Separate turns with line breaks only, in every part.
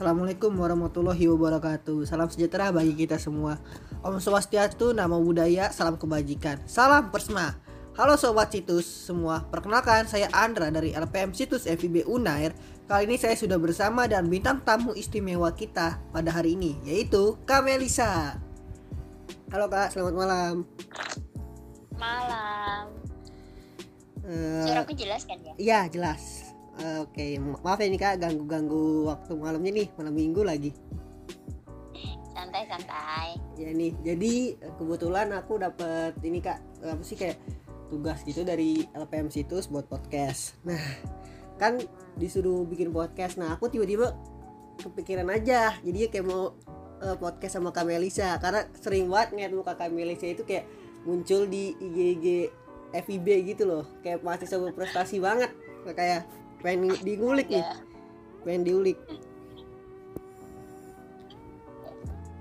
Assalamualaikum warahmatullahi wabarakatuh. Salam sejahtera bagi kita semua. Om Swastiastu, nama budaya, salam kebajikan. Salam Persma. Halo Sobat Situs semua. Perkenalkan saya Andra dari LPM Situs FIB Unair. Kali ini saya sudah bersama dan bintang tamu istimewa kita pada hari ini Yaitu Kamelisa Halo Kak, selamat malam.
Malam.
Eh,
Suaraku jelas kan ya?
Iya jelas Oke, maaf ya nih kak ganggu-ganggu waktu malamnya nih malam minggu lagi.
Santai-santai.
Ya nih, jadi eh, kebetulan aku dapat ini kak apa sih kayak tugas gitu dari LPM situs buat podcast. Nah, kan disuruh bikin podcast. Nah, aku tiba-tiba kepikiran aja. Jadi kayak mau eh, podcast sama Kamelisa karena sering banget ngeliat muka Kamelisa itu kayak muncul di IG-IG FIB gitu loh. Kayak mahasiswa berprestasi banget. Kayak pengen di- diulik nih, pengen diulik.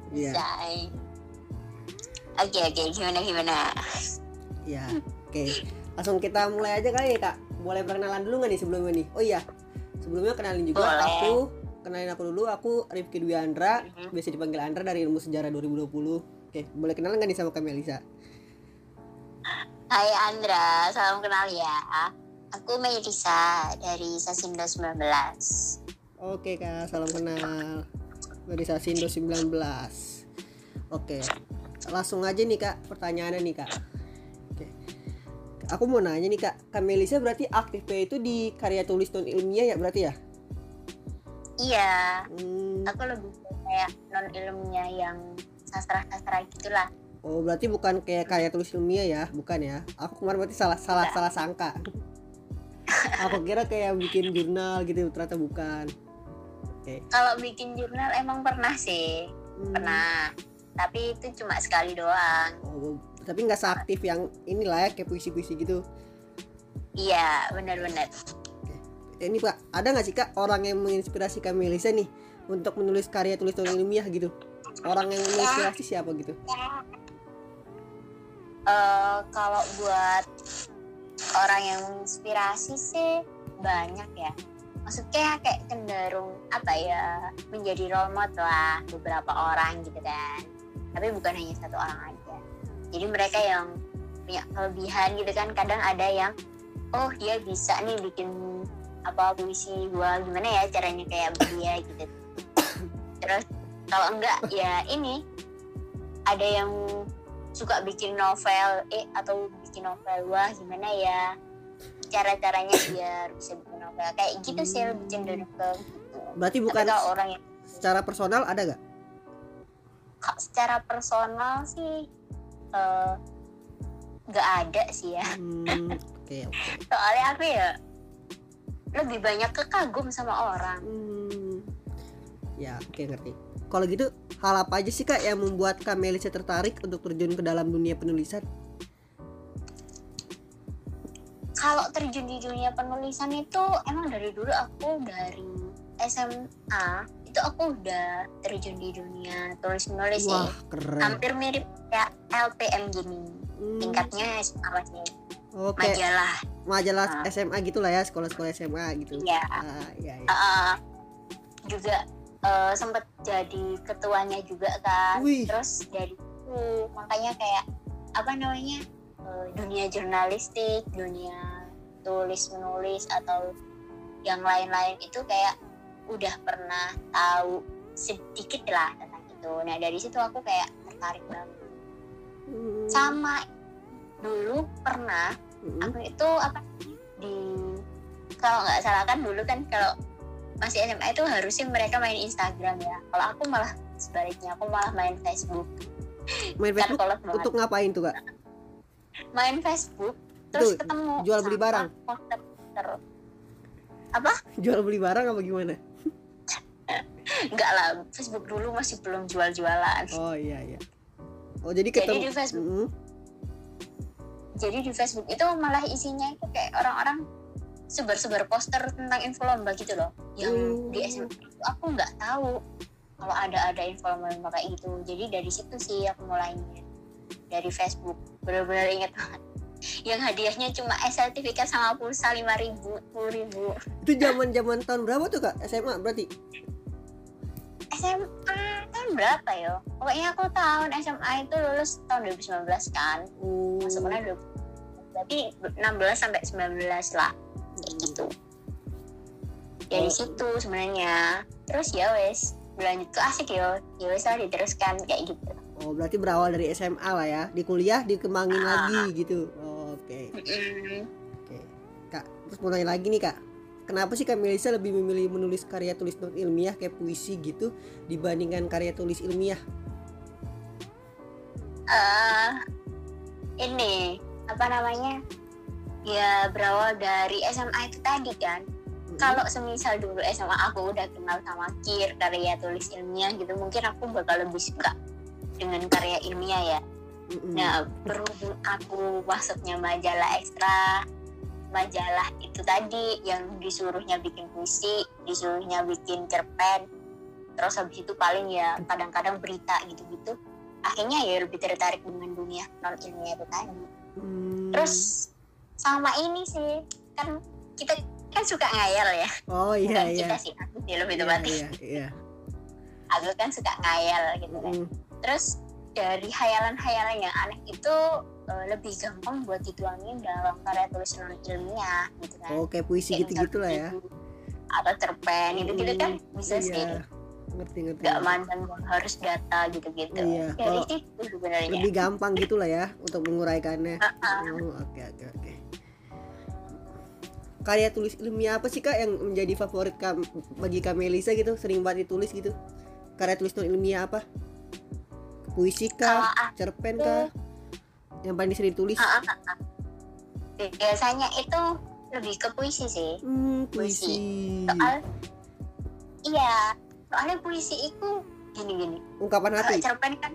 Iya.
Say. Oke oke gimana gimana?
Ya, oke. Langsung kita mulai aja kali ya kak. Boleh perkenalan dulu nggak nih sebelumnya nih? Oh iya, sebelumnya kenalin juga
Boleh.
aku. Kenalin aku dulu. Aku Rifki Dwi Andra,
Mhm.
biasa dipanggil Andra dari Ilmu Sejarah 2020. Oke, boleh kenalan nggak nih sama kami Elisa?
Hai Andra, salam kenal ya. Aku Melisa dari Sasindo 19.
Oke kak, salam kenal dari Sasindo 19. Oke, langsung aja nih kak, pertanyaannya nih kak. Oke, aku mau nanya nih kak, Kak Melisa berarti aktifnya itu di karya tulis non ilmiah ya berarti ya?
Iya,
Hmm,
aku lebih kayak non ilmunya yang sastra-sastra gitulah.
Oh berarti bukan kayak karya tulis ilmiah ya, bukan ya? Aku kemarin berarti salah salah
Enggak.
salah sangka. Aku kira kayak bikin jurnal gitu, ternyata bukan. Oke.
Kalau bikin jurnal emang pernah sih,
Hmm.
pernah. Tapi itu cuma sekali doang.
Oh, tapi nggak seaktif yang inilah ya kayak puisi-puisi gitu.
Iya, benar-benar.
Eh, Ini pak, ada nggak sih kak orang yang menginspirasi kak Melisa nih untuk menulis karya tulis non ilmiah gitu? Orang yang menginspirasi siapa gitu?
Eh, kalau buat orang yang menginspirasi sih banyak ya. Maksudnya kayak cenderung apa ya menjadi role model lah beberapa orang gitu kan. Tapi bukan hanya satu orang aja. Jadi mereka yang punya kelebihan gitu kan. Kadang ada yang oh dia bisa nih bikin apa puisi gua gimana ya caranya kayak dia gitu. Terus kalau enggak ya ini ada yang suka bikin novel eh atau bikin novel wah gimana ya cara caranya biar bisa bikin novel kayak gitu sih lebih cenderung ke gitu.
Berarti bukan
orang yang
secara personal ada nggak?
ka- secara personal sih eh, nggak ada sih ya
Hmm, Oke oke.
soalnya aku ya lebih banyak ke kagum sama orang
Hmm. Ya, oke ngerti. Kalau gitu, hal apa aja sih Kak yang membuat Kak Melisa tertarik untuk terjun ke dalam dunia penulisan?
Kalau terjun di dunia penulisan itu emang dari dulu aku dari SMA itu aku udah terjun di dunia tulis menulis sih
keren.
hampir mirip kayak LPM gini
Hmm,
tingkatnya apa sih
Oke,
majalah
majalah
Ah.
SMA gitu lah ya, sekolah-sekolah SMA gitu.
Iya.
Ah, iya, iya.
Uh, juga uh, sempet jadi ketuanya juga kan
Wih.
terus dari itu makanya kayak apa namanya uh, dunia jurnalistik dunia tulis menulis atau yang lain-lain itu kayak udah pernah tahu sedikit lah tentang itu. Nah dari situ aku kayak tertarik banget.
Hmm,
sama dulu pernah
hmm.
aku itu apa di kalau nggak salah kan dulu kan kalau masih SMA itu harusnya mereka main Instagram ya. Kalau aku malah sebaliknya aku malah main Facebook.
Main
kan
Facebook
banget.
untuk ngapain tuh Kak?
Main Facebook terus
Tuh,
ketemu
jual beli barang?
poster-poster.
Jual beli barang apa gimana?
enggak lah Facebook dulu masih belum jual-jualan
Oh iya iya. Oh jadi
Jadi
ketemu.
di Facebook.
Hmm,
jadi di Facebook itu malah isinya itu kayak orang-orang sebar-sebar poster tentang info lomba gitu loh yang
Hmm.
di itu aku nggak tahu kalau ada ada info lomba kayak gitu jadi dari situ sih aku mulainya dari Facebook. Benar-benar inget banget. Yang hadiahnya cuma es sertifikat sama pulsa lima ribu sepuluh ribu.
Itu zaman zaman tahun berapa tuh Kak? SMA berarti?
SMA tahun berapa ya pokoknya aku tahun SMA itu lulus tahun 2019 kan.
Oh.
Masuknya 20 berarti 16 sampai 19 lah. Kayak gitu. Dari
Oh.
situ sebenarnya. Terus ya wes berlanjut ke asik ya? Ya wes lah diteruskan kayak gitu.
Oh berarti berawal dari SMA lah ya? Di kuliah dikembangin
Ah.
lagi gitu? Oh, oke.
Mm-mm.
oke. Kak terus mau nanya lagi nih kak. Kenapa sih kak Melisa lebih memilih menulis karya tulis non ilmiah kayak puisi gitu dibandingkan karya tulis ilmiah?
Eh ini apa namanya? Ya berawal dari SMA itu tadi kan. Kalau semisal dulu SMA aku udah kenal sama Kir karya tulis ilmiah gitu mungkin aku bakal lebih suka dengan karya ilmiah ya. Nah berhubung aku masuknya majalah ekstra majalah itu tadi yang disuruhnya bikin puisi disuruhnya bikin cerpen. Terus habis itu paling ya kadang-kadang berita gitu-gitu. Akhirnya ya lebih tertarik dengan dunia non ilmiah itu tadi.
Hmm.
terus sama ini sih kan kita kan suka ngayal ya.
Oh iya
Bukan
iya.
kita sih aku sih lebih
iya
tepatnya.
iya iya.
Aku kan suka ngayal gitu kan.
Mm.
terus dari hayalan-hayalan yang aneh itu eh, lebih gampang buat dituangin dalam karya tulis non ilmiah gitu kan.
Oh kayak puisi
Kayak
gitu-gitu lah ya.
misalnya atau cerpen gitu gitu kan bisa sih.
iya ngerti. Ngerti
nggak mandang harus data gitu-gitu.
Iya,
dari situ sebenarnya.
lebih gampang gitu lah ya untuk menguraikannya. Oh, oke oke oke. Karya tulis ilmiah apa sih kak yang menjadi favorit kam bagi Kak Melisa gitu? Sering banget ditulis gitu. Karya tulis non ilmiah apa? Puisi
kalau
kah?
aku
Cerpen kah? Yang paling sering ditulis?
ah, ah, ah. biasanya itu lebih ke puisi sih
Hmm, puisi.
soal iya soalnya puisi itu gini-gini
Ungkapan
kalau
hati.
cerpen kan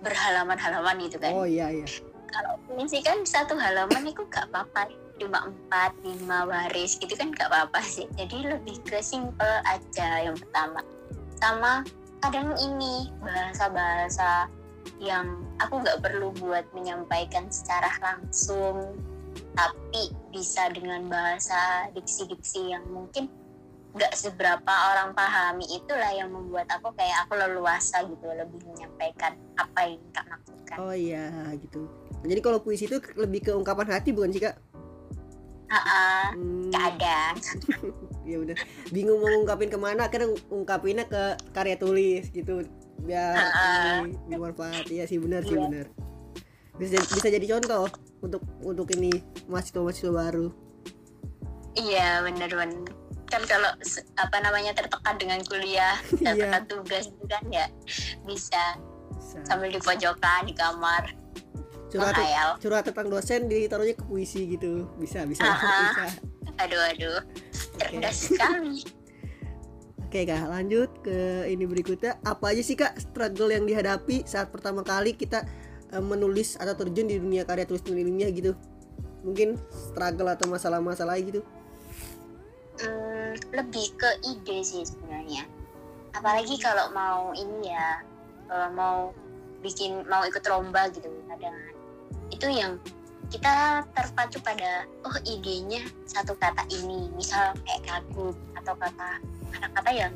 berhalaman-halaman gitu kan
Oh iya iya.
kalau puisi kan satu halaman itu gak apa-apa cuma empat lima baris gitu kan gak apa-apa sih jadi lebih ke simple aja yang pertama sama kadang ini bahasa-bahasa yang aku nggak perlu buat menyampaikan secara langsung tapi bisa dengan bahasa diksi-diksi yang mungkin nggak seberapa orang pahami itulah yang membuat aku kayak aku leluasa gitu lebih menyampaikan apa yang kak maksudkan
Oh iya gitu. Jadi kalau puisi itu lebih ke ungkapan hati bukan sih kak?
Ah,
Hmm,
kadang
ya udah. Bingung mau ngungkapin ke mana, kadang ungkapinnya ke karya tulis gitu. Biar
Ah.
ini bermanfaat. Iya sih benar sih
Iya.
benar. Bisa bisa jadi contoh untuk untuk ini mahasiswa mahasiswa baru.
iya bener-bener kan kalau apa namanya tertekan dengan kuliah
Iya.
tertekan tugas itu kan ya bisa
Bisa.
sambil di pojokan di kamar
Curhat
menghayal
curhat tentang dosen ditaruhnya ke puisi gitu. Bisa bisa
Ah, ah.
bisa.
aduh aduh cerdas sekali
Oke kak, lanjut ke ini berikutnya. Apa aja sih kak struggle yang dihadapi saat pertama kali kita eh, menulis atau terjun di dunia karya tulis tulis ilmiah gitu? Mungkin struggle atau masalah-masalah gitu?
Hmm, lebih ke ide sih sebenarnya apalagi kalau mau ini ya kalau mau bikin mau ikut lomba gitu kadang itu yang kita terpacu pada oh idenya satu kata ini. Misal kayak kagum atau kata kata-kata yang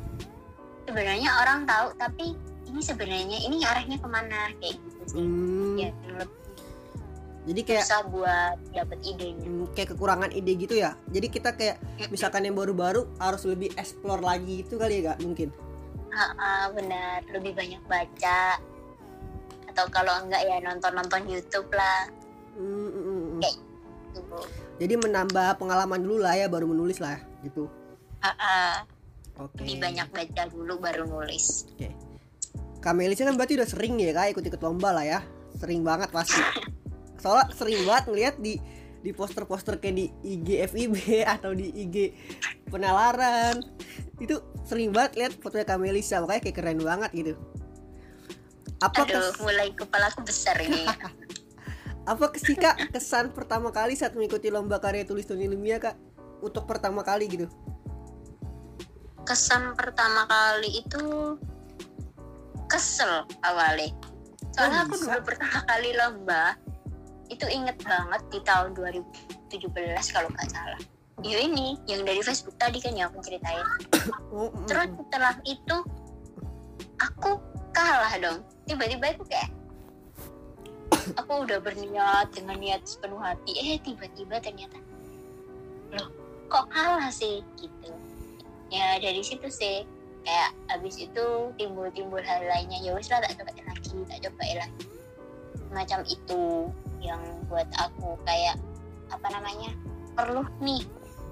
sebenarnya orang tahu tapi ini sebenarnya ini arahnya ke mana kayak gitu sih.
Hmm,
lebih
Jadi kayak
susah buat dapet idenya.
Hmm, kayak kekurangan ide gitu ya. Jadi kita kayak misalkan yang baru-baru harus lebih explore lagi itu kali ya kak mungkin.
Ah, benar. Lebih banyak baca atau kalau enggak ya nonton-nonton YouTube lah
Hmm, hmm, hmm, hmm.
Kayak- gitu.
Jadi menambah pengalaman dulu lah ya baru menulis lah gitu.
Ah,
Oke.
lebih banyak baca dulu baru nulis
Kak Melisa kan berarti udah sering ya kak ikut-ikut lomba lah ya. Sering banget pasti. Soalnya sering banget ngeliat di di poster-poster kayak di IG FIB atau di IG penalaran itu sering banget lihat fotonya Kak Melisa makanya kayak keren banget gitu. Apa
aduh
kes-
mulai kepalaku besar ini.
Apa sih kak kesan pertama kali saat mengikuti lomba karya tulis dan ilmiah kak? Untuk pertama kali gitu?
kesan pertama kali itu kesel awalnya. Soalnya
Oh,
aku dulu pertama kali lomba itu inget banget di tahun 2017 kalau nggak salah. Ya ini yang dari Facebook tadi kan yang aku ceritain.
Oh,
terus setelah itu aku kalah dong tiba-tiba aku kayak aku udah berniat dengan niat sepenuh hati. Eh tiba-tiba ternyata loh kok kalah sih? Gitu. Ya dari situ sih kayak abis itu timbul-timbul hal lainnya. Ya wes lah tak coba lagi tak coba lagi. Macam itu yang buat aku kayak apa namanya perlu nih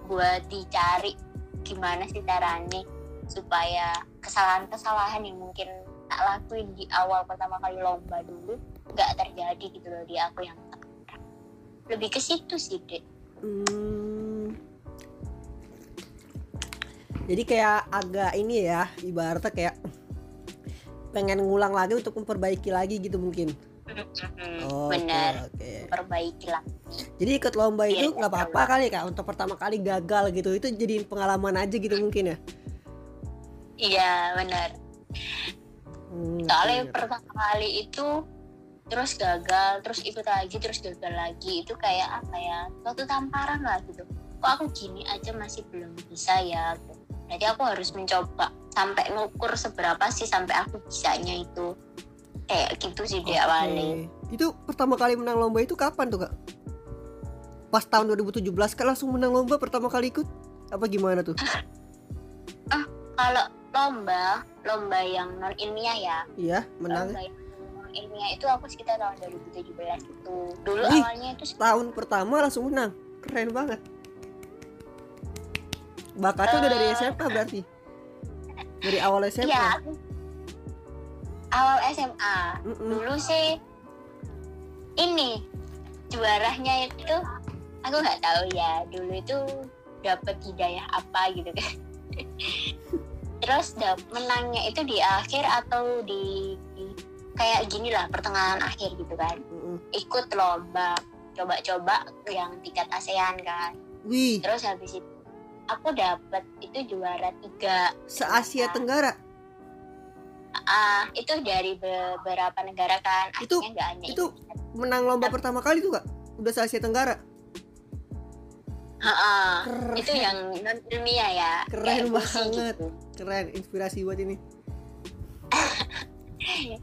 buat dicari gimana sih caranya supaya kesalahan-kesalahan yang mungkin tak lakuin di awal pertama kali lomba dulu nggak terjadi gitu loh di aku yang lebih ke situ sih dek
Hmm. Jadi kayak agak ini ya, ibaratnya kayak pengen ngulang lagi untuk memperbaiki lagi gitu mungkin. Oh,
bener
Oke.
perbaiki lah
Jadi ikut lomba itu
Iya,
nggak apa-apa kali kak untuk pertama kali gagal gitu itu jadi pengalaman aja gitu mungkin ya.
iya bener
Hmm,
soalnya
oke.
pertama kali itu terus gagal terus ikut lagi terus gagal lagi itu kayak apa ya suatu tamparan lah gitu kok aku gini aja masih belum bisa ya gitu. jadi aku harus mencoba sampai ngukur seberapa sih sampai aku bisanya itu kayak gitu sih di
Oke.
awalnya
Itu pertama kali menang lomba itu kapan tuh kak? Pas tahun 2017 kan langsung menang lomba pertama kali ikut? Apa gimana tuh?
kalau lomba lomba yang non ilmiah ya.
Iya menang.
lomba yang non ilmiah itu aku sekitar tahun 2017 itu dulu
Wih,
awalnya itu
tahun pertama langsung menang. Keren banget. Bakatnya udah dari
Eh.
SMA berarti? Dari awal SMA
iya aku awal SMA
Mm-mm.
dulu sih ini juaranya itu aku nggak tahu ya dulu itu dapat hidayah apa gitu kan terus menangnya itu di akhir atau di, di- kayak gini lah pertengahan akhir gitu kan. Ikut lomba coba-coba yang tingkat ASEAN kan.
Wih.
Terus habis itu aku dapat itu juara tiga.
Se Asia Tenggara?
Ah itu dari beberapa negara kan.
Itu-
akhirnya hanya
itu menang lomba pertama kali tuh kak udah se Asia Tenggara Keren
itu yang non ilmiah ya
Keren banget.
gitu.
keren inspirasi buat ini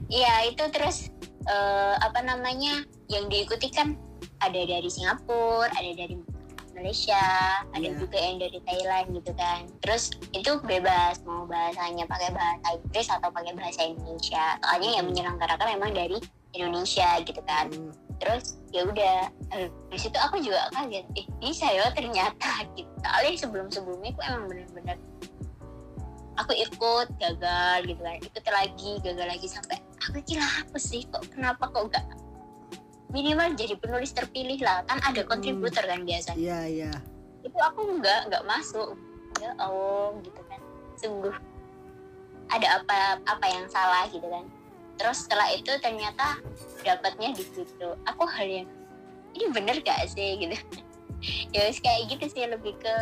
iya itu terus eh, apa namanya yang diikuti kan ada dari Singapura ada dari Malaysia ada
Iya.
juga yang dari Thailand gitu kan terus itu bebas mau bahasanya pakai bahasa Inggris atau pakai bahasa Indonesia soalnya yang menyelenggarakan memang dari Indonesia gitu kan
Hmm.
Terus ya udah. Di situ aku juga kaget eh bisa ya ternyata gitu. Soalnya sebelum sebelumnya aku emang bener-bener aku ikut gagal gitu kan ikut lagi gagal lagi sampai aku kira apa sih kok kenapa kok gak minimal jadi penulis terpilih lah kan ada
Hmm.
kontributor kan biasanya.
Iya iya.
Itu aku nggak nggak masuk. Ya allah gitu kan. Sungguh ada apa apa yang salah gitu kan terus setelah itu ternyata dapatnya di situ. Aku hal yang ini bener gak sih? Gitu. Ya wis kayak gitu sih lebih ke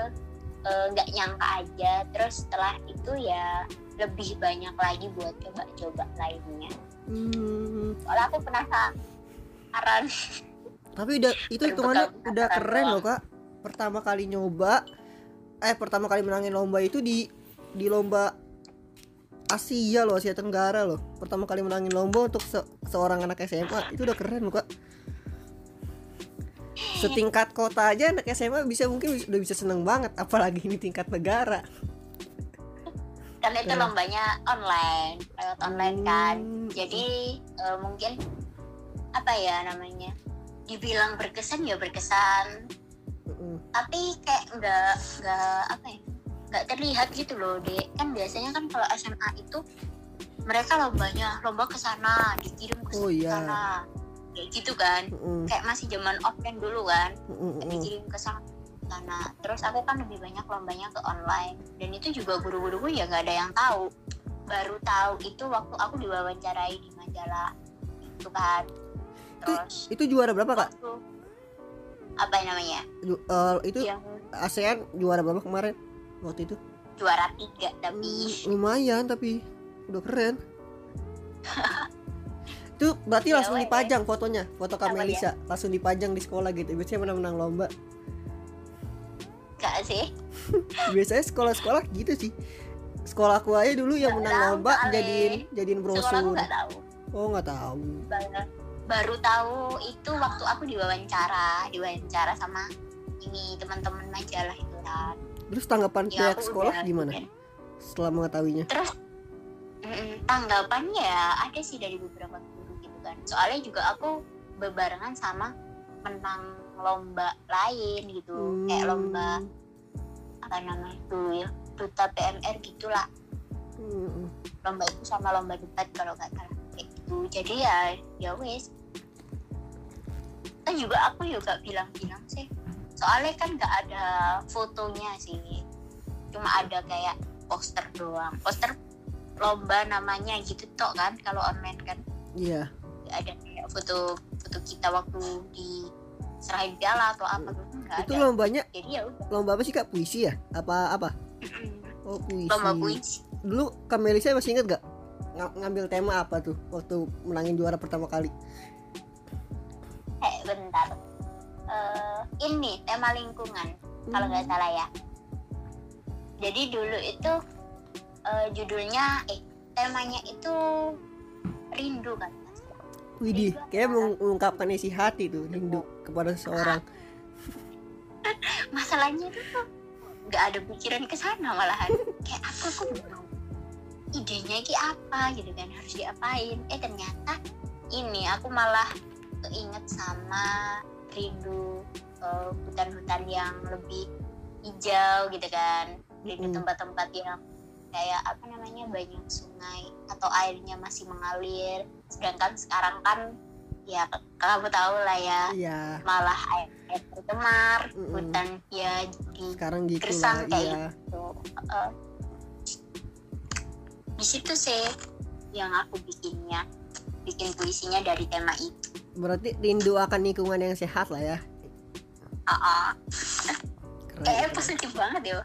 eh, nggak nyangka aja. Terus setelah itu ya lebih banyak lagi buat coba-coba lainnya.
Hmm,
soalnya aku penasaran.
Tapi udah itu hitungannya udah keren loh kak. Pertama kali nyoba eh pertama kali menangin lomba itu di di lomba Asia loh Asia Tenggara loh pertama kali menangin lomba untuk se- seorang anak SMA itu udah keren loh kak setingkat kota aja anak SMA bisa mungkin udah bisa seneng banget apalagi ini tingkat negara
karena itu
Keren.
lombanya online lewat online kan
Hmm.
jadi eh, mungkin apa ya namanya dibilang berkesan ya berkesan
Mm-mm.
tapi kayak nggak nggak apa ya nggak terlihat gitu loh dek. Kan biasanya kan kalau SMA itu mereka lombanya lomba ke sana dikirim ke
Oh, iya.
sana. Kayak gitu kan.
Mm-mm.
kayak masih zaman offline dulu kan.
Mm-mm.
dikirim ke sana sana. Terus aku kan lebih banyak lombanya ke online. Dan itu juga guru-guruku ya nggak ada yang tahu. Baru tahu itu waktu aku diwawancarai di majalah itu kan. Terus
itu juara berapa kak?
waktu apa namanya?
Ju- eh, itu
yang
ASEAN juara berapa kemarin waktu itu.
Juara tiga tapi
lumayan tapi udah keren. Itu berarti
Ya,
langsung dipajang fotonya foto Kak
Apa
Melisa langsung dipajang di sekolah gitu. Biasanya menang-menang lomba.
Gak sih.
Biasanya sekolah-sekolah gitu sih. Sekolahku aja dulu yang menang
tahu,
lomba
Ale.
jadiin jadiin brosur.
nggak tahu.
Oh nggak tahu.
Baru, baru tahu itu waktu aku diwawancara diwawancara sama ini teman-teman majalah itu kan
terus tanggapan
Ya,
pihak sekolah
udah-
gimana? setelah mengetahuinya?
Terus mm, tanggapannya ya ada sih dari beberapa guru gitu kan. Soalnya juga aku bebarengan sama menang lomba lain gitu. Kayak
Hmm.
lomba apa namanya ya duta PMR gitulah.
Hmm.
lomba itu sama lomba debat kalau nggak salah kayak gitu. Jadi ya ya wes. Kan juga aku juga bilang-bilang sih soalnya kan nggak ada fotonya sih. Cuma ada kayak poster doang. Poster lomba namanya gitu tok kan kalau online kan.
Iya.
Nggak ada kayak foto foto kita waktu di serahin piala atau apa gitu nggak
itu
ada.
lombanya
jadi ya udah.
lomba apa sih kak? Puisi ya? Apa apa? Oh puisi.
Lomba puisi.
Dulu Kak Melisa masih inget gak Ng- ngambil tema apa tuh waktu menangin juara pertama kali?
Eh bentar Eh, ini tema lingkungan kalau nggak
Hmm.
salah ya. Jadi dulu itu eh, judulnya eh temanya itu rindu kan
Widih, kayak meng- mengungkapkan isi hati tuh rindu kepada seseorang.
masalahnya itu tuh nggak ada pikiran ke sana malahan. Kayak aku aku bingung idenya ini apa gitu kan harus diapain. Eh ternyata ini aku malah keinget sama rindu eh, hutan-hutan yang lebih hijau gitu kan rindu tempat-tempat yang kayak apa namanya banyak sungai atau airnya masih mengalir sedangkan sekarang kan ya kamu tahu lah ya
Iya,
malah air, air tercemar
Mm-mm.
hutan ya jadi
sekarang gitu
Gersang
lah.
kayak
Iya.
gitu Uh, di situ sih yang aku bikinnya bikin puisinya dari tema itu
Berarti rindu akan lingkungan yang sehat lah ya.
Ah, ah.
Keren,
kayaknya positif banget ya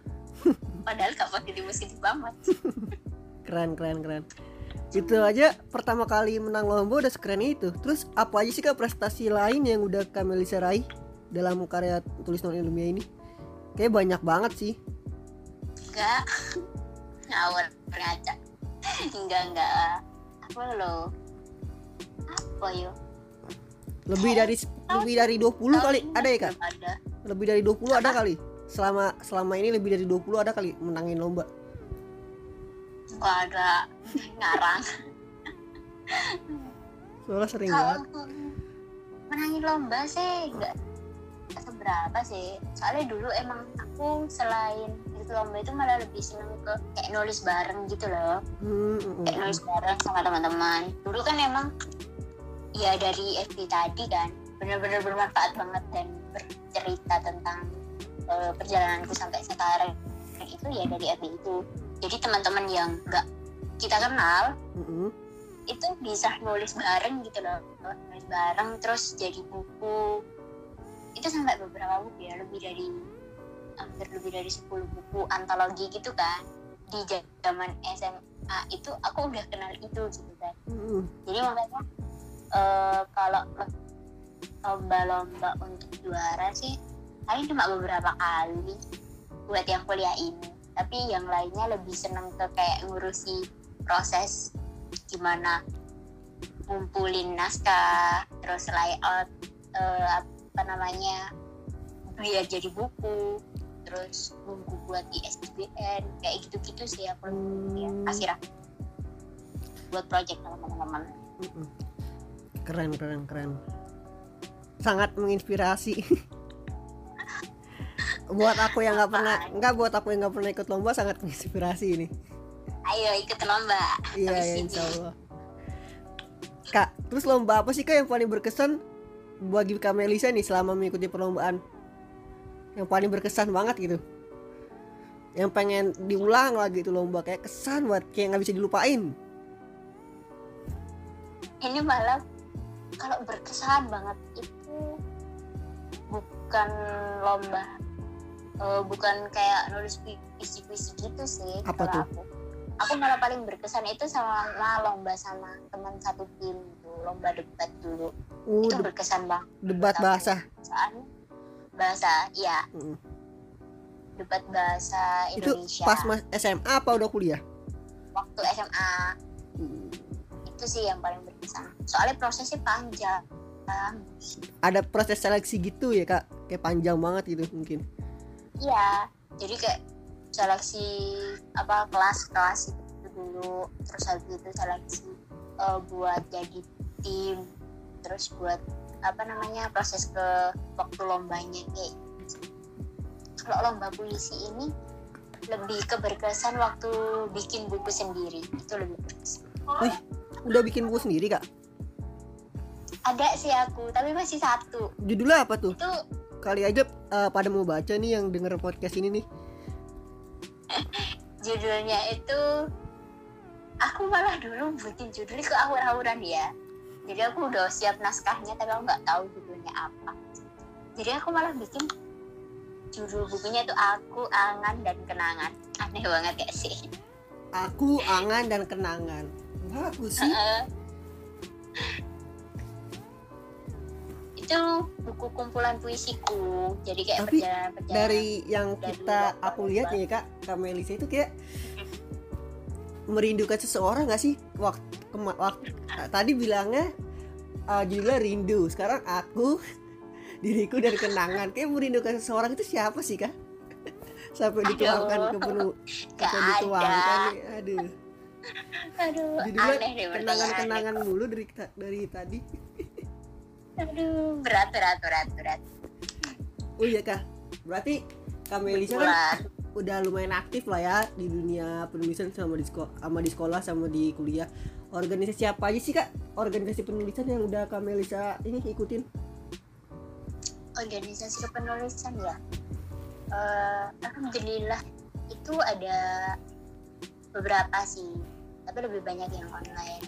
padahal gak positif positif banget
keren, keren, keren. Itu aja pertama kali menang lomba udah sekeren itu. Terus apa aja sih kak prestasi lain yang udah Kak Melisa raih dalam karya tulis non ilmiah ini? Kayak banyak banget sih.
enggak ngawur ngaca enggak enggak apa lo apa yo
Lebih dari lebih dari 20 kali ada ya kak?
ada
Lebih dari 20 ada kali. Selama selama ini lebih dari 20 ada kali menangin lomba.
Nggak ada ngarang
Soalnya sering banget.
menangin lomba sih nggak seberapa sih soalnya dulu emang aku selain ikut lomba itu malah lebih seneng ke kayak nulis bareng gitu loh
Hmm, mm, mm,
kayak nulis bareng sama teman-teman dulu kan emang ya dari FB tadi kan. Bener-bener bermanfaat banget dan bercerita tentang eh, perjalananku sampai sekarang. Dan itu ya dari FB itu. Jadi teman-teman yang nggak kita kenal
mm, mm.
itu bisa nulis bareng gitu loh. Nulis bareng terus jadi buku. Itu sampai beberapa buku ya lebih dari hampir lebih dari 10 buku antologi gitu kan. Di zaman SMA itu aku udah kenal itu gitu kan.
Mm,
jadi makanya eh, kalau lomba-lomba untuk juara sih paling cuma beberapa kali buat yang kuliah ini tapi yang lainnya lebih seneng ke kayak ngurusi proses gimana ngumpulin naskah terus layout eh, apa namanya biar jadi buku terus nunggu buat ISBN kayak gitu-gitu sih aku ya
Hmm.
kasih lah buat project sama teman-teman
mm, mm. Keren, keren, keren. Sangat menginspirasi. buat aku yang nggak pernah, nggak buat aku yang nggak pernah ikut lomba sangat menginspirasi ini.
ayo ikut lomba
Iya, ya, insya Allah. Kak, terus lomba apa sih kak yang paling berkesan bagi Kak Melisa nih selama mengikuti perlombaan? Yang paling berkesan banget gitu. Yang pengen diulang lagi itu lomba kayak kesan buat kayak nggak bisa dilupain.
ini malah kalau berkesan banget itu bukan lomba eh, bukan kayak nulis puisi-puisi gitu sih
Apa
kalau
tuh?
aku aku malah paling berkesan itu sama lomba sama teman satu tim itu lomba debat dulu
Uh,
itu berkesan banget
debat bahasa.
soalnya bahasa iya
Mm.
debat bahasa
Itu
Indonesia
pas mas SMA apa udah kuliah?
waktu SMA
Hmm.
Itu sih yang paling berkesan. Soalnya prosesnya panjang.
Ada proses seleksi gitu ya kak? Kayak panjang banget gitu mungkin.
Iya. Jadi kayak seleksi apa kelas-kelas itu dulu. Terus habis itu seleksi eh, buat jadi tim. Terus buat apa namanya proses ke waktu lombanya kayak gitu. kalau lomba puisi ini lebih keberkesan waktu bikin buku sendiri. Itu lebih berkesan.
Wih, udah bikin buku sendiri kak?
Ada sih aku tapi masih satu.
Judulnya apa tuh?
Itu
kali aja eh, pada mau baca nih yang denger podcast ini nih.
Judulnya itu aku malah dulu bikin judulnya ke awur-awuran ya. Jadi aku udah siap naskahnya tapi aku nggak tahu judulnya apa. Jadi aku malah bikin judul bukunya itu aku angan dan kenangan. Aneh banget gak sih?
Aku angan dan kenangan bagus sih.
Heeh. itu buku kumpulan puisiku. Jadi kayak
Tapi
perjalanan perjalanan
dari yang
Dari
kita aku lihat nih kak kak Melisa itu kayak merindukan seseorang gak sih? Waktu, kema- waktu tadi bilangnya uh, judulnya rindu. Sekarang aku diriku dan kenangan. Kayak merindukan seseorang itu siapa sih kak? Sampai
Aduh.
dituangkan ke penuh sampai dituangkan aduh
aduh
judulnya
aneh deh pertanyaannya.
kenangan-kenangan mulu dari dari tadi.
Aduh berat berat berat berat.
Oh iya kak. Berarti kak Melisa kan udah lumayan aktif lah ya di dunia penulisan sama di sekolah sama di sekolah sama di kuliah. Organisasi apa aja sih kak? Organisasi penulisan yang udah kak Melisa ini ikutin?
Organisasi kepenulisan ya? Eh, alhamdulillah itu ada beberapa sih tapi lebih banyak yang online.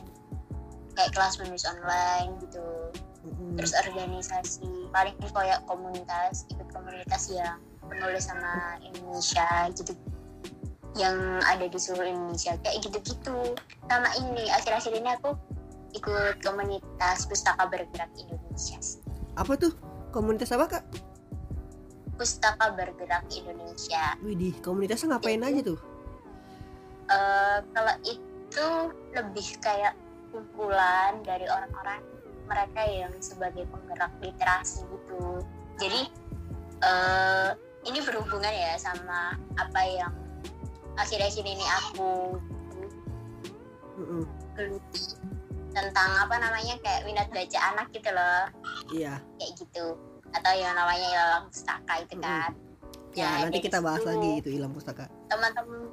Kayak kelas menulis online gitu.
Mm-mm.
terus organisasi paling kayak komunitas ikut komunitas yang penulis sama Indonesia gitu. Yang ada di seluruh Indonesia. Kayak gitu-gitu. Sama ini akhir-akhir ini aku ikut komunitas pustaka bergerak Indonesia sih.
apa tuh? Komunitas apa kak?
Pustaka bergerak Indonesia.
Widih komunitasnya ngapain aja tuh?
Eh, kalau itu lebih kayak kumpulan dari orang-orang mereka yang sebagai penggerak literasi gitu. Jadi eh ini berhubungan ya sama apa yang akhir-akhir ini aku geluti tentang apa namanya kayak minat baca anak gitu loh.
Iya.
Kayak gitu. Atau yang namanya ilalang pustaka itu kan.
Ya nanti
dari
kita bahas
situ
lagi itu ilang pustaka.
Teman-teman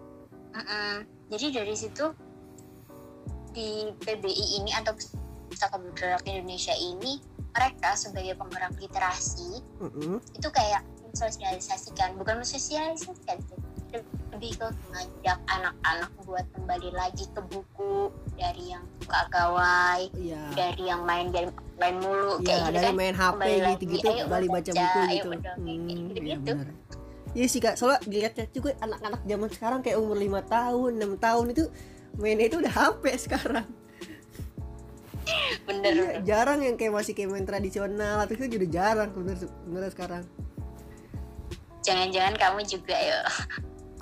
jadi dari situ di PBI ini atau Pustaka Bergerak Indonesia ini mereka sebagai penggerak literasi
Mm-mm.
itu kayak mensosialisasikan bukan mensosialisasikan lebih ke mengajak anak-anak buat kembali lagi ke buku dari yang suka gawai
iya
dari yang main game main mulu
Iya,
kayak gitu
dari
kan
main HP
Kembali
gitu-gitu
ayo
kembali baca
baca,
buku
ayo
gitu. Hmm, iya
gitu-gitu.
Iya sih kak, soalnya dilihat juga anak-anak zaman sekarang kayak umur 5 tahun, 6 tahun itu mainnya itu udah HP sekarang.
bener
Iya,
bener.
jarang yang kayak masih kayak main tradisional atau itu udah jarang bener bener sekarang.
jangan-jangan kamu juga ya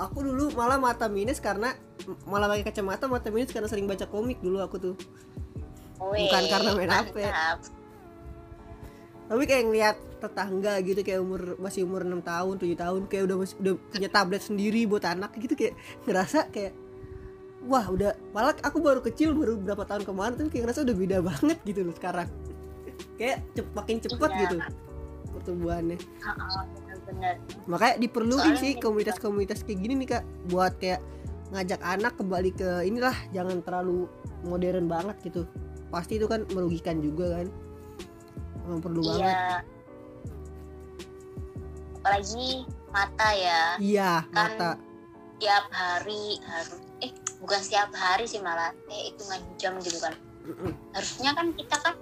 Aku dulu malah mata minus karena malah pakai kacamata mata minus karena sering baca komik dulu aku tuh. Bukan karena main HP. Tapi kayak ngeliat tetangga gitu kayak umur masih umur 6 tahun, 7 tahun kayak udah masih udah punya tablet sendiri buat anak gitu kayak ngerasa kayak wah udah malah aku baru kecil baru berapa tahun kemarin tuh kayak ngerasa udah beda banget gitu loh sekarang. kayak cep, makin cepet
Iya.
gitu pertumbuhannya.
Heeh, bener-bener
Makanya diperluin
Soalnya
sih
mungkin
komunitas-komunitas kayak gini nih Kak buat kayak ngajak anak kembali ke inilah jangan terlalu modern banget gitu. Pasti itu kan merugikan juga kan. Emang perlu banget.
iya apalagi mata ya
Iya,
Kan
mata.
tiap hari harus bukan setiap hari sih malah kayak hitungan jam gitu kan harusnya kan kita kan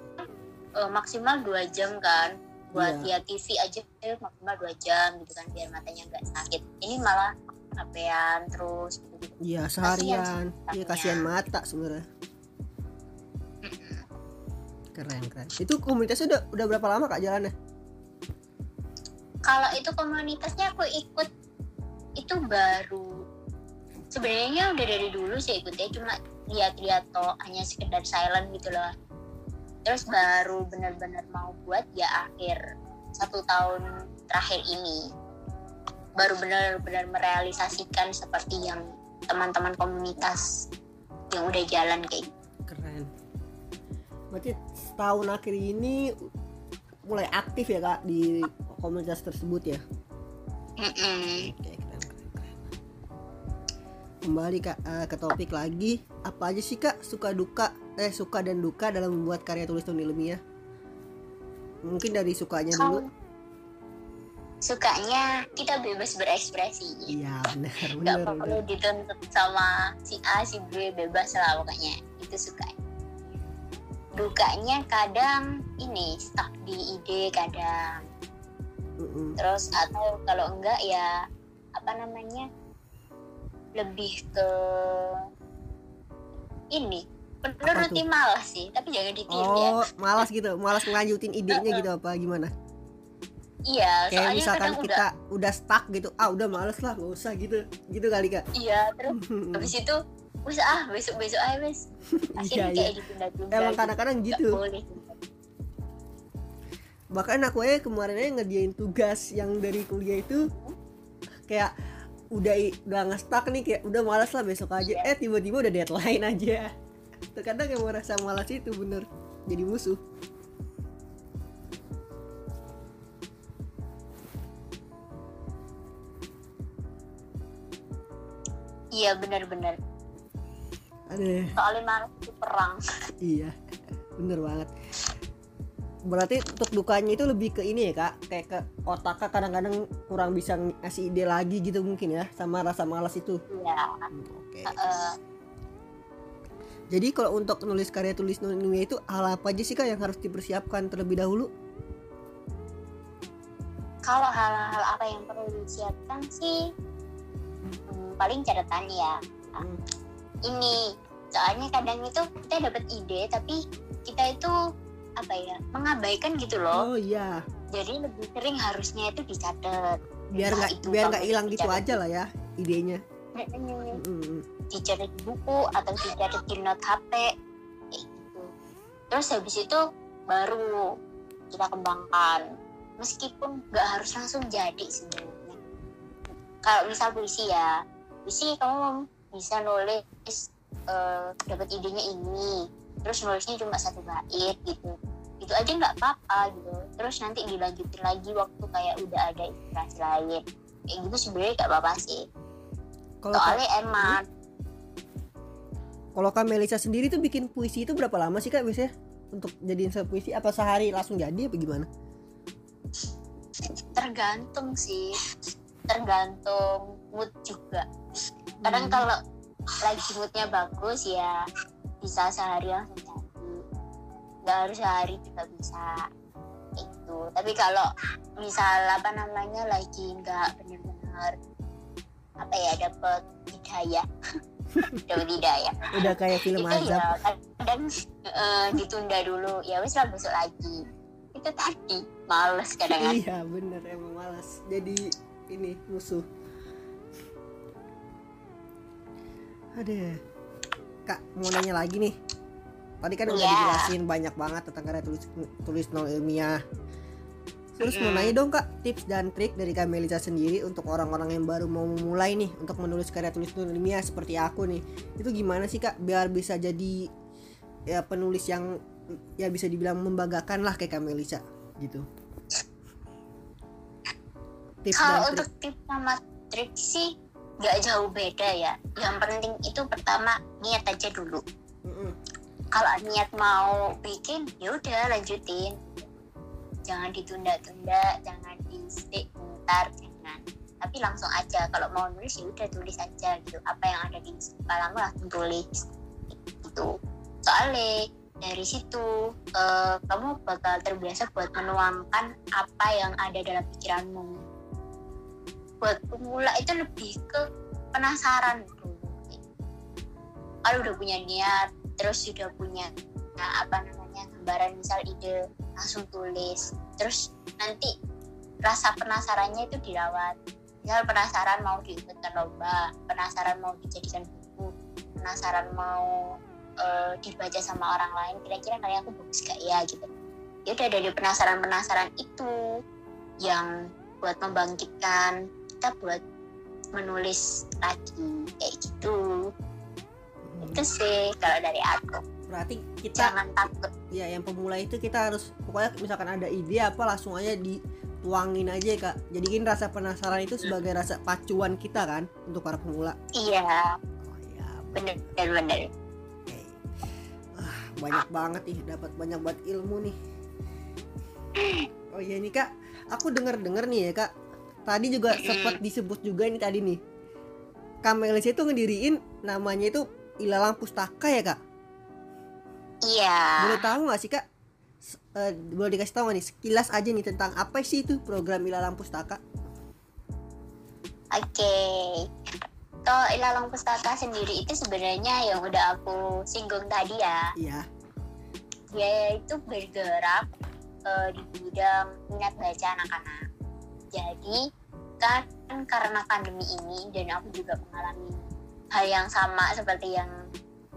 eh, maksimal dua jam kan buat lihat TV aja maksimal dua jam gitu kan biar matanya nggak sakit ini malah HP-an terus gitu.
Iya, seharian. Iya, kasihan mata sebenarnya. Keren, keren. Itu komunitasnya udah udah berapa lama Kak jalannya?
kalau itu komunitasnya aku ikut itu baru sebenarnya udah dari dulu sih ikutnya cuma lihat-lihat toh hanya sekedar silent gitu loh. Terus baru benar-benar mau buat ya akhir satu tahun terakhir ini. Baru benar-benar merealisasikan seperti yang teman-teman komunitas yang udah jalan kayak gitu.
keren. Berarti setahun akhir ini mulai aktif ya kak di komunitas tersebut ya? Keren, keren, keren. Kembali kak eh, ke topik lagi. Apa aja sih kak suka duka eh suka dan duka dalam membuat karya tulis non ilmiah mungkin dari sukanya dulu.
Sukanya kita bebas berekspresi.
Iya benar
nggak
benar
perlu
benar.
dituntut sama si A si B bebas lah pokoknya. Itu suka. Dukanya kadang ini stuck di ide kadang.
Mm-mm.
terus atau kalau enggak ya apa namanya lebih ke ini. Menuruti malas sih tapi jangan ditiru ya.
Oh malas gitu malas ngelanjutin idenya gitu apa gimana?
Iya
kayak
soalnya
misalkan
kadang udah
kita udah stuck gitu ah udah males lah nggak usah gitu gitu kali kak.
Iya terus habis itu usah ah besok besok aja
iya
akhirnya
iya
kayak ditunda-tunda
emang
gitu.
kadang-kadang gitu.
boleh
bahkan aku aja kemarin aja ngerjain tugas yang dari kuliah itu kayak udah udah nggak stuck nih kayak udah malas lah besok aja.
Iya.
eh tiba-tiba udah deadline aja. Terkadang yang merasa malas itu bener. Jadi musuh.
Iya benar-benar
Aduh,
soalnya malas itu perang.
Iya bener banget berarti untuk dukanya itu lebih ke ini ya kak? Kayak ke otak kak kadang-kadang kurang bisa ngasih ide lagi gitu mungkin ya sama rasa malas itu.
Iya.
Hmm, oke jadi kalau untuk nulis karya tulis ilmiah itu hal apa aja sih kak yang harus dipersiapkan terlebih dahulu?
Kalau hal-hal apa yang perlu disiapkan sih hmm, paling catatan ya
Hmm.
ini soalnya kadang itu kita dapat ide tapi kita itu apa ya mengabaikan gitu loh.
Oh iya.
Jadi lebih sering harusnya itu dicatat.
Biar
Nah,
nggak
itu
biar nggak hilang gitu aja lah ya idenya.
Dicatat di buku atau dicatat di note HP kayak gitu. Terus habis itu baru kita kembangkan. Meskipun nggak harus langsung jadi sebenarnya. Kalau misal puisi ya puisi kamu bisa nulis eh, dapat idenya ini terus nulisnya cuma satu bait gitu. Itu aja nggak apa-apa gitu. Terus nanti dilanjutin lagi waktu kayak udah ada inspirasi lain. Kayak gitu sebenarnya nggak apa-apa sih.
Kalau
soalnya emang
kalau kak Melisa sendiri tuh bikin puisi itu berapa lama sih kak biasanya? Untuk jadiin satu puisi? Apa sehari langsung jadi apa gimana?
Tergantung sih. Tergantung mood juga. Kadang
Hmm.
kalau lagi moodnya bagus ya bisa sehari langsung jadi nggak harus sehari juga bisa. Itu. Tapi kalau misal apa namanya lagi nggak benar-benar apa ya dapet hidayah. Dapet hidayah.
Udah kayak film
itu
azab.
ya kadang eh, ditunda dulu. Ya wis lah besok lagi. Itu tadi. Males kadang
iya bener emang malas jadi ini musuh. Ada kak mau nanya lagi nih. Tadi kan udah
Iya.
dijelasin banyak banget tentang karya tulis tulis non ilmiah. Terus mau
Mm-mm.
nanya dong kak tips dan trik dari kak Melisa sendiri untuk orang-orang yang baru mau memulai nih untuk menulis karya tulis non ilmiah seperti aku nih. Itu gimana sih kak? Biar bisa jadi ya penulis yang ya bisa dibilang membanggakan lah kayak kak Melisa gitu. Tips
kalau untuk tips sama trik sih nggak jauh beda ya. Yang penting itu pertama niat aja dulu. Kalau niat mau bikin ya udah lanjutin. Jangan ditunda-tunda jangan di stick bentar jangan. Tapi langsung aja kalau mau nulis ya udah tulis aja gitu. Apa yang ada di kepalamu langsung tulis. Gitu. Soalnya dari situ eh, kamu bakal terbiasa buat menuangkan apa yang ada dalam pikiranmu buat pemula itu lebih ke penasaran dulu kalau udah punya niat terus sudah punya nah, apa namanya gambaran misal ide langsung tulis. Terus nanti rasa penasarannya itu dirawat. Misal penasaran mau diikutkan lomba penasaran mau dijadikan buku penasaran mau eh, dibaca sama orang lain kira-kira karya aku bagus gak ya gitu. Ya udah dari penasaran penasaran itu yang buat membangkitkan kita buat menulis lagi kayak gitu. Itu sih kalau dari aku.
Berarti kita
jangan takut.
ya yang pemula itu kita harus pokoknya misalkan ada ide apa langsung aja dituangin aja kak. Jadiin rasa penasaran itu sebagai rasa pacuan kita kan untuk para pemula.
Iya.
Oh ya
bener bener
oke. Wah, banyak banget nih dapat banyak banget ilmu nih. Oh iya nih kak. Aku dengar dengar nih ya kak tadi juga sempat disebut juga ini tadi nih. Kamelis itu ngediriin namanya itu Ilalang Pustaka ya kak?
Iya.
Boleh tahu nggak sih kak? S- eh, boleh dikasih tahu nih? Sekilas aja nih tentang apa sih itu program Ilalang Pustaka?
Oke, kalau ilalang pustaka sendiri itu sebenarnya yang udah aku singgung tadi ya,
iya.
Dia itu bergerak eh, di bidang minat baca anak-anak. Jadi kan karena pandemi ini dan aku juga mengalami hal yang sama seperti yang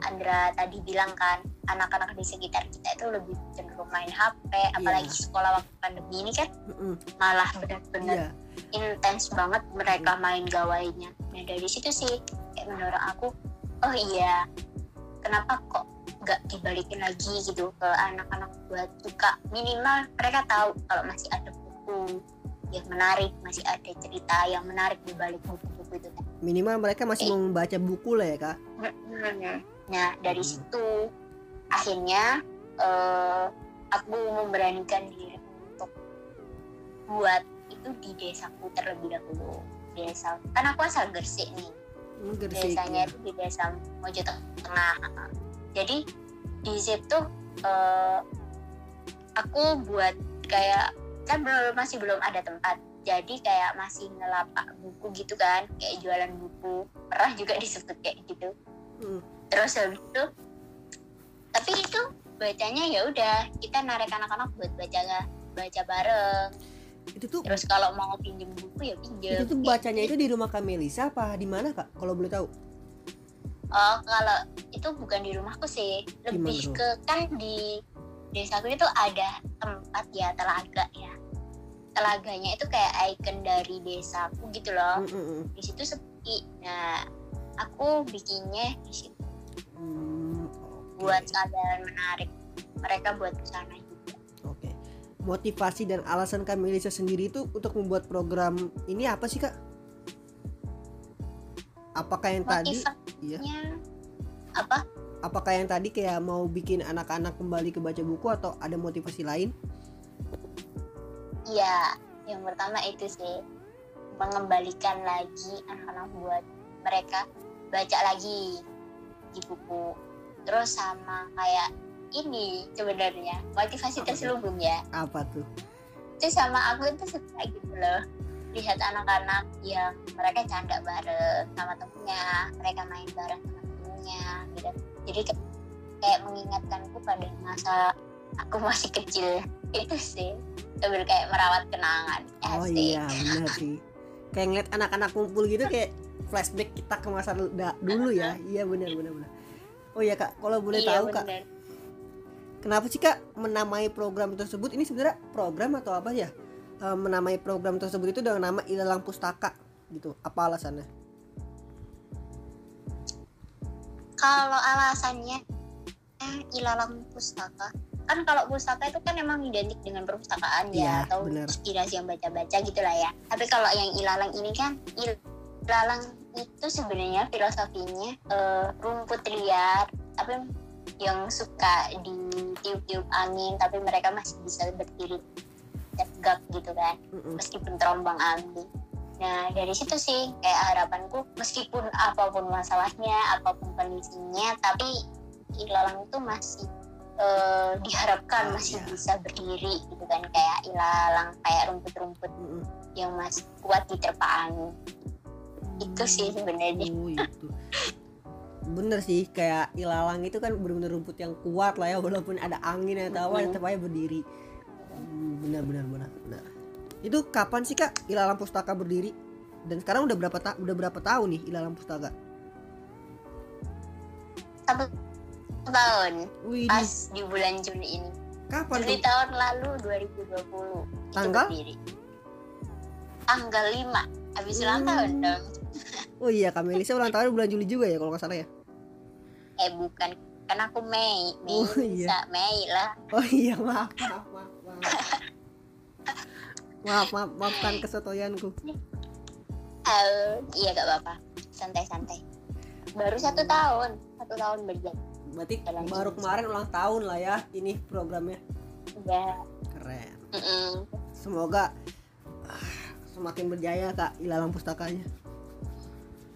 Andra tadi bilang kan, anak-anak di sekitar kita itu lebih cenderung main HP, apalagi sekolah waktu pandemi ini kan
Mm-mm.
malah benar-benar
iya
intens banget mereka main gawainya. Nah dari situ sih kayak menurut aku, oh iya, kenapa kok nggak dibalikin lagi gitu ke anak-anak buat suka minimal mereka tahu kalau masih ada buku yang menarik, masih ada cerita yang menarik di balik buku-buku itu.
minimal mereka masih mau membaca buku lah ya kak.
Nah dari situ akhirnya eh, aku memberanikan diri untuk buat itu di desaku terlebih dahulu desa. Kan aku asal Gresik nih.
Hmm, Gresik,
desanya
ya.
itu di desa Mojo Tengah. Jadi di situ eh, aku buat kayak kan belum masih belum ada tempat. Jadi kayak masih ngelapak buku gitu kan kayak jualan buku. Pernah juga disebut kayak gitu.
Hmm.
terus habis itu tapi itu bacanya ya udah kita narik anak-anak buat baca baca bareng.
Itu tuh
terus kalau mau pinjem buku ya pinjem
itu tuh bacanya itu di rumah Kamelisa apa di mana kak? Kalau boleh tahu.
Oh, kalau itu bukan di rumahku sih, lebih
Gimana, Bro?
ke kan di desaku itu ada tempat ya telaga ya. Telaganya itu kayak ikon dari desaku gitu loh.
Hmm, hmm, hmm.
Di situ sepi. Nah, aku bikinnya di situ
Hmm, oke.
buat kesadaran menarik mereka buat ke sana juga.
Oke. Motivasi dan alasan Kamelisa sendiri itu untuk membuat program ini apa sih kak? Apakah yang tadi?
Motivasinya
Iya.
apa?
Apakah yang tadi kayak mau bikin anak-anak kembali ke baca buku atau ada motivasi lain?
Iya, yang pertama itu sih mengembalikan lagi anak-anak buat mereka baca lagi di buku. Terus sama kayak ini sebenarnya motivasi terselubung ya.
Apa tuh?
Itu sama aku itu suka gitu loh lihat anak-anak yang mereka canda bareng sama temennya, mereka main bareng sama temennya gitu. Jadi kayak, kayak mengingatkanku pada masa aku masih kecil itu sih sambil kayak merawat kenangan
Oh
Asik.
iya benar sih. Kayak ngeliat anak-anak kumpul gitu kayak flashback kita ke masa dulu ya. Iya benar benar benar. Oh iya kak, kalau boleh
Iya,
tahu kak,
bener.
kenapa sih kak menamai program tersebut? Ini sebenarnya program atau apa ya? Eh, menamai program tersebut itu dengan nama Ilalang Pustaka gitu. Apa alasannya?
Kalau alasannya eh, ilalang pustaka kan kalau pustaka itu kan emang identik dengan perpustakaan
Iya,
ya atau
bener.
inspirasi yang baca-baca gitu lah ya tapi kalau yang ilalang ini kan ilalang itu sebenarnya filosofinya eh, rumput liar tapi yang suka ditiup-tiup angin tapi mereka masih bisa berdiri tegak gitu kan
Mm-mm.
meskipun terombang ambing. Nah dari situ sih kayak harapanku meskipun apa pun masalahnya, apa pun kondisinya, tapi ilalang itu masih eh, diharapkan
Oh,
masih
iya.
bisa berdiri gitu kan kayak ilalang kayak rumput-rumput
Mm-mm.
yang masih kuat diterpa angin. Itu sih sebenarnya.
Oh itu. Bener sih kayak ilalang itu kan benar-benar rumput yang kuat lah ya walaupun ada angin atau apa
Mm-mm.
tetap aja berdiri. Hmm, Benar benar benar benar. Itu kapan sih kak ilalang pustaka berdiri? dan sekarang udah berapa ta udah berapa tahun nih ilalang pustaka?
Satu tahun.
Wih
pas di bulan Juli ini.
Kapan tuh?
tahun lalu 2020 itu
Tanggal?
berdiri. tanggal 5 habis ulang
Hmm.
tahun dong.
Oh iya kak Melisa ulang tahun bulan Juli juga ya kalau nggak salah ya?
Eh bukan. Kan aku Mei. Mei
Oh, iya.
bisa Mei lah.
Oh iya maaf maaf maaf maaf maaf maaf maafkan kesotoyanku
Eh, iya gak apa-apa. Santai-santai. Baru satu tahun. Satu tahun berjalan.
Berarti
Dalam
baru
jenis.
kemarin ulang tahun lah ya ini programnya.
Ya
keren.
Mm-mm.
semoga ah, semakin berjaya kak ilalang pustakanya.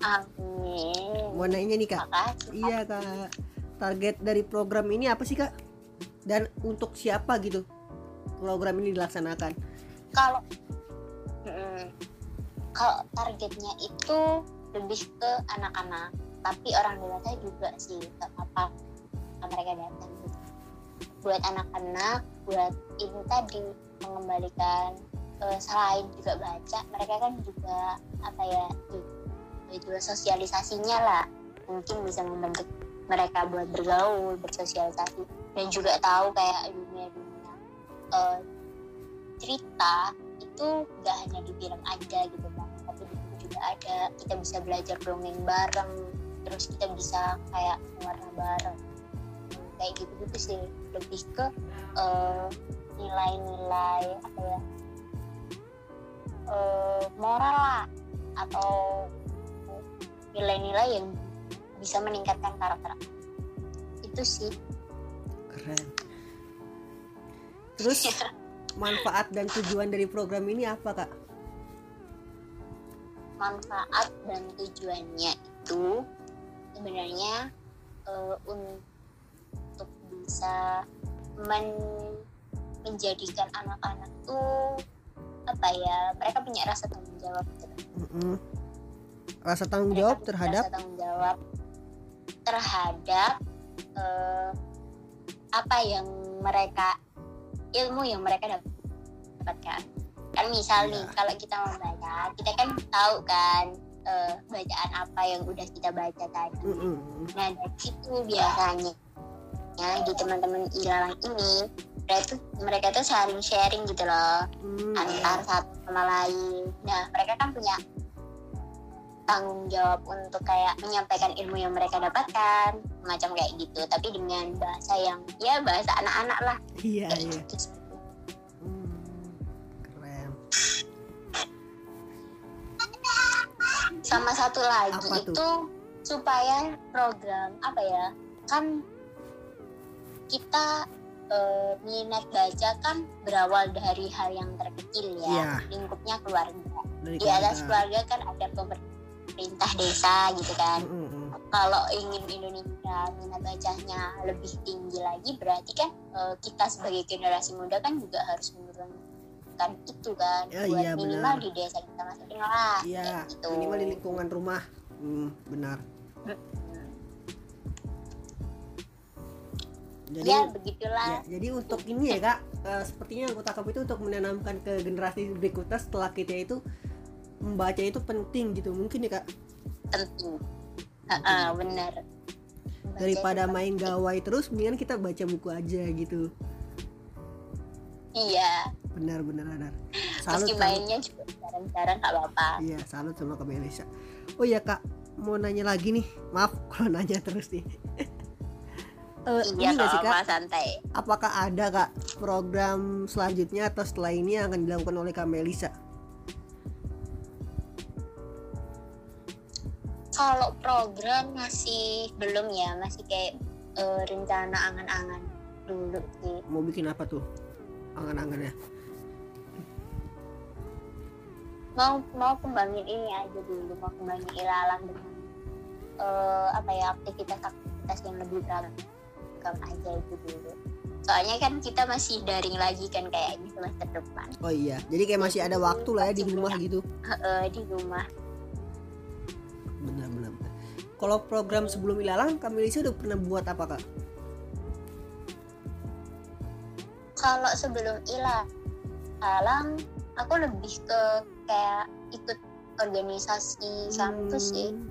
Amin.
Mau nanya nih kak?
Makasih
iya kak. Target dari program ini apa sih kak? Dan untuk siapa gitu program ini dilaksanakan
kalau Mm-mm. kalau targetnya itu lebih ke anak-anak tapi orang dewasa juga sih gak apa-apa mereka datang gitu. buat anak-anak buat ini tadi mengembalikan eh, selain juga baca mereka kan juga apa ya itu sosialisasinya lah mungkin bisa membentuk mereka buat bergaul bersosialisasi dan juga tahu kayak dunia-dunia eh, cerita itu nggak hanya di film aja gitu kan tapi di buku juga ada. Kita bisa belajar dongeng bareng terus kita bisa kayak warna bareng. Kayak gitu gitu sih. Lebih ke eh, nilai-nilai apa ya eh, moral lah atau nilai-nilai yang bisa meningkatkan karakter. Itu sih.
Keren. Terus manfaat dan tujuan dari program ini apa kak
manfaat dan tujuannya itu sebenarnya eh, untuk bisa men- menjadikan anak-anak tuh apa ya mereka punya rasa tanggung jawab gitu.
Mm-mm. rasa tanggung
Mereka
jawab terhadap
rasa tanggung jawab terhadap eh, apa yang mereka ilmu yang mereka dapatkan kan misal nih
Iya.
kalau kita membaca kita kan tahu kan eh, bacaan apa yang udah kita baca tadi nah dari situ biasanya ya di teman-teman ilalang ini mereka tuh mereka tuh saling sharing gitu loh
Mm,
antar satu sama lain. Nah, mereka kan punya tanggung jawab untuk kayak menyampaikan ilmu yang mereka dapatkan, macam kayak gitu. Tapi dengan bahasa yang ya bahasa anak-anak lah.
iya
Kayak
iya
gitu.
Hmm, keren
Sama satu lagi
Apa tuh?
itu supaya program apa ya kan kita eh, minat baca kan berawal dari hal yang terkecil ya,
Iya.
lingkupnya keluarga.
dari
Di atas
keluarga.
keluarga kan ada pemerintah desa gitu kan.
Mm-mm.
kalau ingin Indonesia minat bacanya lebih tinggi lagi berarti kan eh, kita sebagai generasi muda kan juga harus menurunkan itu kan
Ya,
buat
iya,
minimal
benar.
di desa kita masing-masing lah
Iya,
kayak gitu.
minimal di lingkungan rumah. Hmm, benar. Jadi
ya begitulah
ya, jadi untuk ini ya kak, eh, sepertinya aku tangkap itu untuk menanamkan ke generasi berikutnya setelah kita itu membaca itu penting gitu, mungkin ya kak.
penting Ha-ha, benar Baca
Daripada main
penting.
gawai terus, mendingan kita baca buku aja gitu.
iya
Benar benar benar. Salut
meski mainnya juga jarang-jarang gak apa-apa
Iya, salut sama Kak Melisa. Oh iya kak, mau nanya lagi nih. Maaf kalau nanya terus nih. Eh,
iya
ini nggak sih
gak
kak?
santai
apakah ada kak program selanjutnya atau setelah ini yang akan dilakukan oleh Kak Melisa?
Kalau program masih belum ya masih kayak eh, rencana angan-angan dulu sih
Mau bikin apa tuh? Angan-angannya.
mau mau kembangin ini aja dulu mau kembangin ilalang dengan eh, apa ya aktivitas-aktivitas yang lebih beragam aja itu dulu soalnya kan kita masih daring lagi kan kayaknya semester depan
Oh iya, jadi kayak masih ada waktu lah ya di rumah gitu.
Eh, di rumah.
Kalau program sebelum ilalang, Kak Melisa udah pernah buat apa kak?
kalau sebelum ilalang aku lebih ke kayak ikut organisasi kampus sih
Hmm,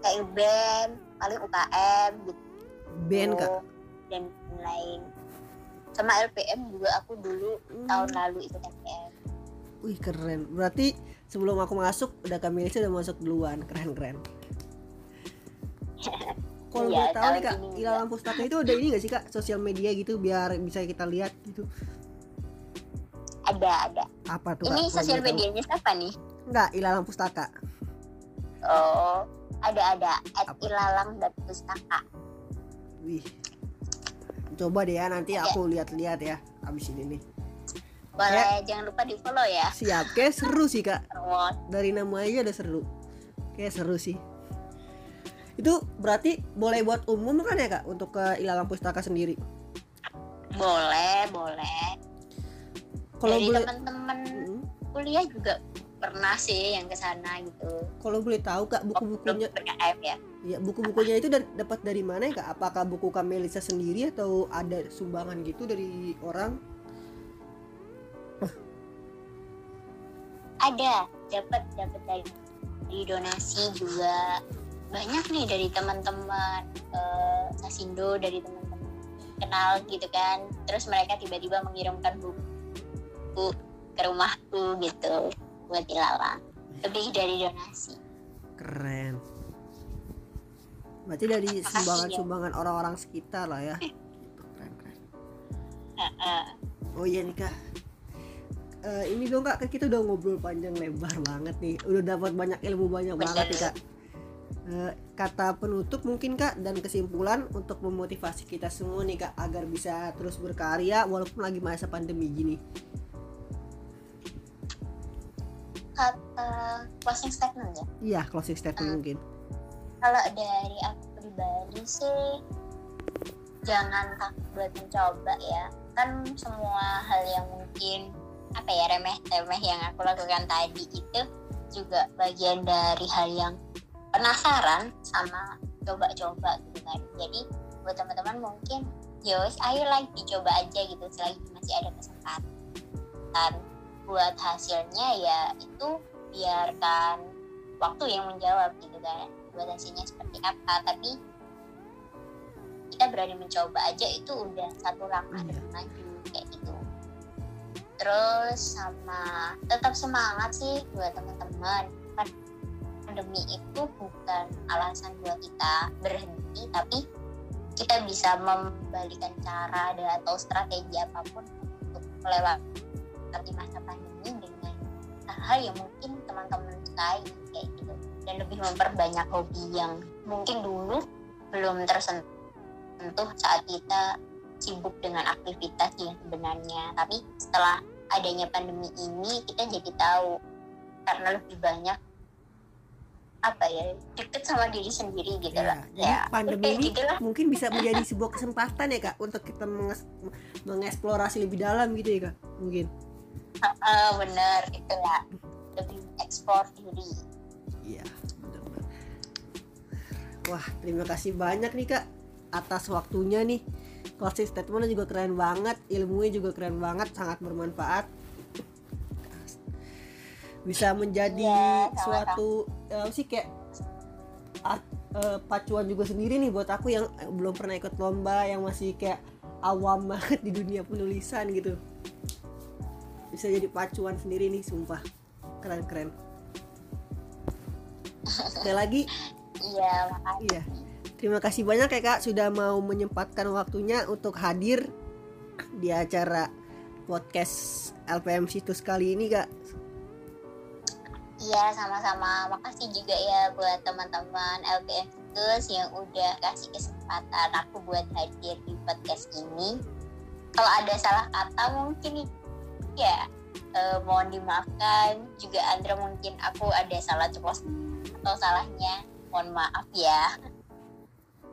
kayak BEM paling UKM gitu
band kak
dan lain sama LPM juga aku dulu
Hmm.
tahun lalu ikut LPM
Wih keren. Berarti sebelum aku masuk udah kami udah masuk duluan. Keren keren. Kalau
Iya,
boleh tahu nih kak, ilalang pustaka itu ada ini gak sih kak sosial media gitu biar bisa kita lihat gitu.
ada ada
Apa tuh?
ini
kak?
Sosial medianya siapa nih
Enggak, ilalang pustaka.
oh ada ada at ilalang dan pustaka
Wih. Coba deh ya nanti
Ada.
aku lihat-lihat ya abis ini nih.
Boleh jangan lupa di follow ya
Siap, kayak seru sih kak. Dari nama aja udah seru. Kayak seru sih. Itu berarti boleh buat umum kan ya kak untuk ke ilalang pustaka sendiri.
boleh boleh
Kalau boleh,
teman-teman
Hmm.
kuliah juga pernah sih yang ke sana gitu
kalau boleh tahu kak buku-bukunya
PKM ya
Ya, buku-bukunya itu da- dapat dari mana ya, Kak? Apakah buku Kamelisa sendiri atau ada sumbangan gitu dari orang?
Ada dapat dapat dari, dari donasi juga banyak nih dari teman-teman eh, Sasindo dari teman-teman kenal gitu kan terus mereka tiba-tiba mengirimkan buku ke rumahku gitu buat ilalang lebih dari donasi
Keren. Berarti dari sumbangan-sumbangan orang-orang sekitar lah ya. Gitu, keren, keren.
Heeh.
Oh iya nih Kak. Eh, ini dong Kak, kan kita udah ngobrol panjang lebar banget nih. Udah dapat banyak ilmu banyak banget nih Kak. Eh, kata penutup mungkin Kak dan kesimpulan untuk memotivasi kita semua nih Kak agar bisa terus berkarya walaupun lagi masa pandemi gini.
kata closing statement ya
Iya, closing statement
Hmm.
mungkin.
kalau dari aku pribadi sih jangan takut buat mencoba ya kan semua hal yang mungkin apa ya remeh-temeh yang aku lakukan tadi itu juga bagian dari hal yang penasaran sama coba-coba gitu kan. Jadi buat teman-teman mungkin yos ayo lagi dicoba aja gitu selagi masih ada kesempatan. Buat hasilnya ya itu biarkan waktu yang menjawab gitu kan buat hasilnya seperti apa. Tapi kita berani mencoba aja itu udah satu langkah
Iya.
maju terus sama tetap semangat sih buat teman-teman. Kan pandemi itu bukan alasan buat kita berhenti tapi kita bisa membalikan cara atau strategi apa pun untuk melewati masa pandemi dengan hal yang mungkin teman-teman sukai kayak gitu. Dan lebih memperbanyak hobi yang mungkin dulu belum tersentuh saat kita sibuk dengan aktivitas yang sebenarnya. Tapi setelah adanya pandemi ini kita jadi tahu karena lebih banyak apa ya deket sama diri sendiri gitu
Ya,
lah. ya
pandemi ini
gitu lah
mungkin bisa menjadi sebuah kesempatan ya kak untuk kita menges- mengeksplorasi lebih dalam gitu ya kak mungkin.
Eh, bener itu lah lebih ekspor diri.
Iya benar wah terima kasih banyak nih kak atas waktunya nih closing statementnya juga keren banget. Ilmunya juga keren banget. Sangat bermanfaat. Bisa menjadi
sama-sama.
suatu apa sih kayak art- eh, pacuan juga sendiri nih buat aku yang belum pernah ikut lomba yang masih kayak awam banget di dunia penulisan gitu. Bisa jadi pacuan sendiri nih sumpah. Keren keren sekali lagi.
Iya makasih.
Iya terima kasih banyak ya kak sudah mau menyempatkan waktunya untuk hadir di acara podcast LPM situs kali ini kak
Iya sama-sama makasih juga ya buat teman-teman LPM Situs yang udah kasih kesempatan aku buat hadir di podcast ini. Kalau ada salah kata mungkin ya eh, mohon dimaafkan. Juga Andra mungkin aku ada salah ceplos atau salahnya. Mohon maaf ya.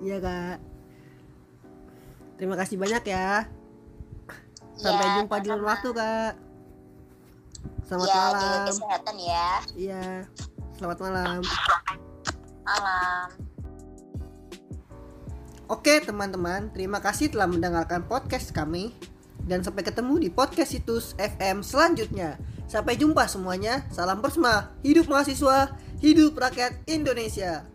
Iya kak terima kasih banyak ya sampai
Ya,
jumpa di lain waktu kak selamat
ya, jaga
malam
kesehatan ya.
iya selamat malam
Malam.
Oke teman-teman, terima kasih telah mendengarkan podcast kami dan sampai ketemu di podcast situs FM selanjutnya. Sampai jumpa semuanya. Salam Persma. Hidup mahasiswa, hidup rakyat Indonesia.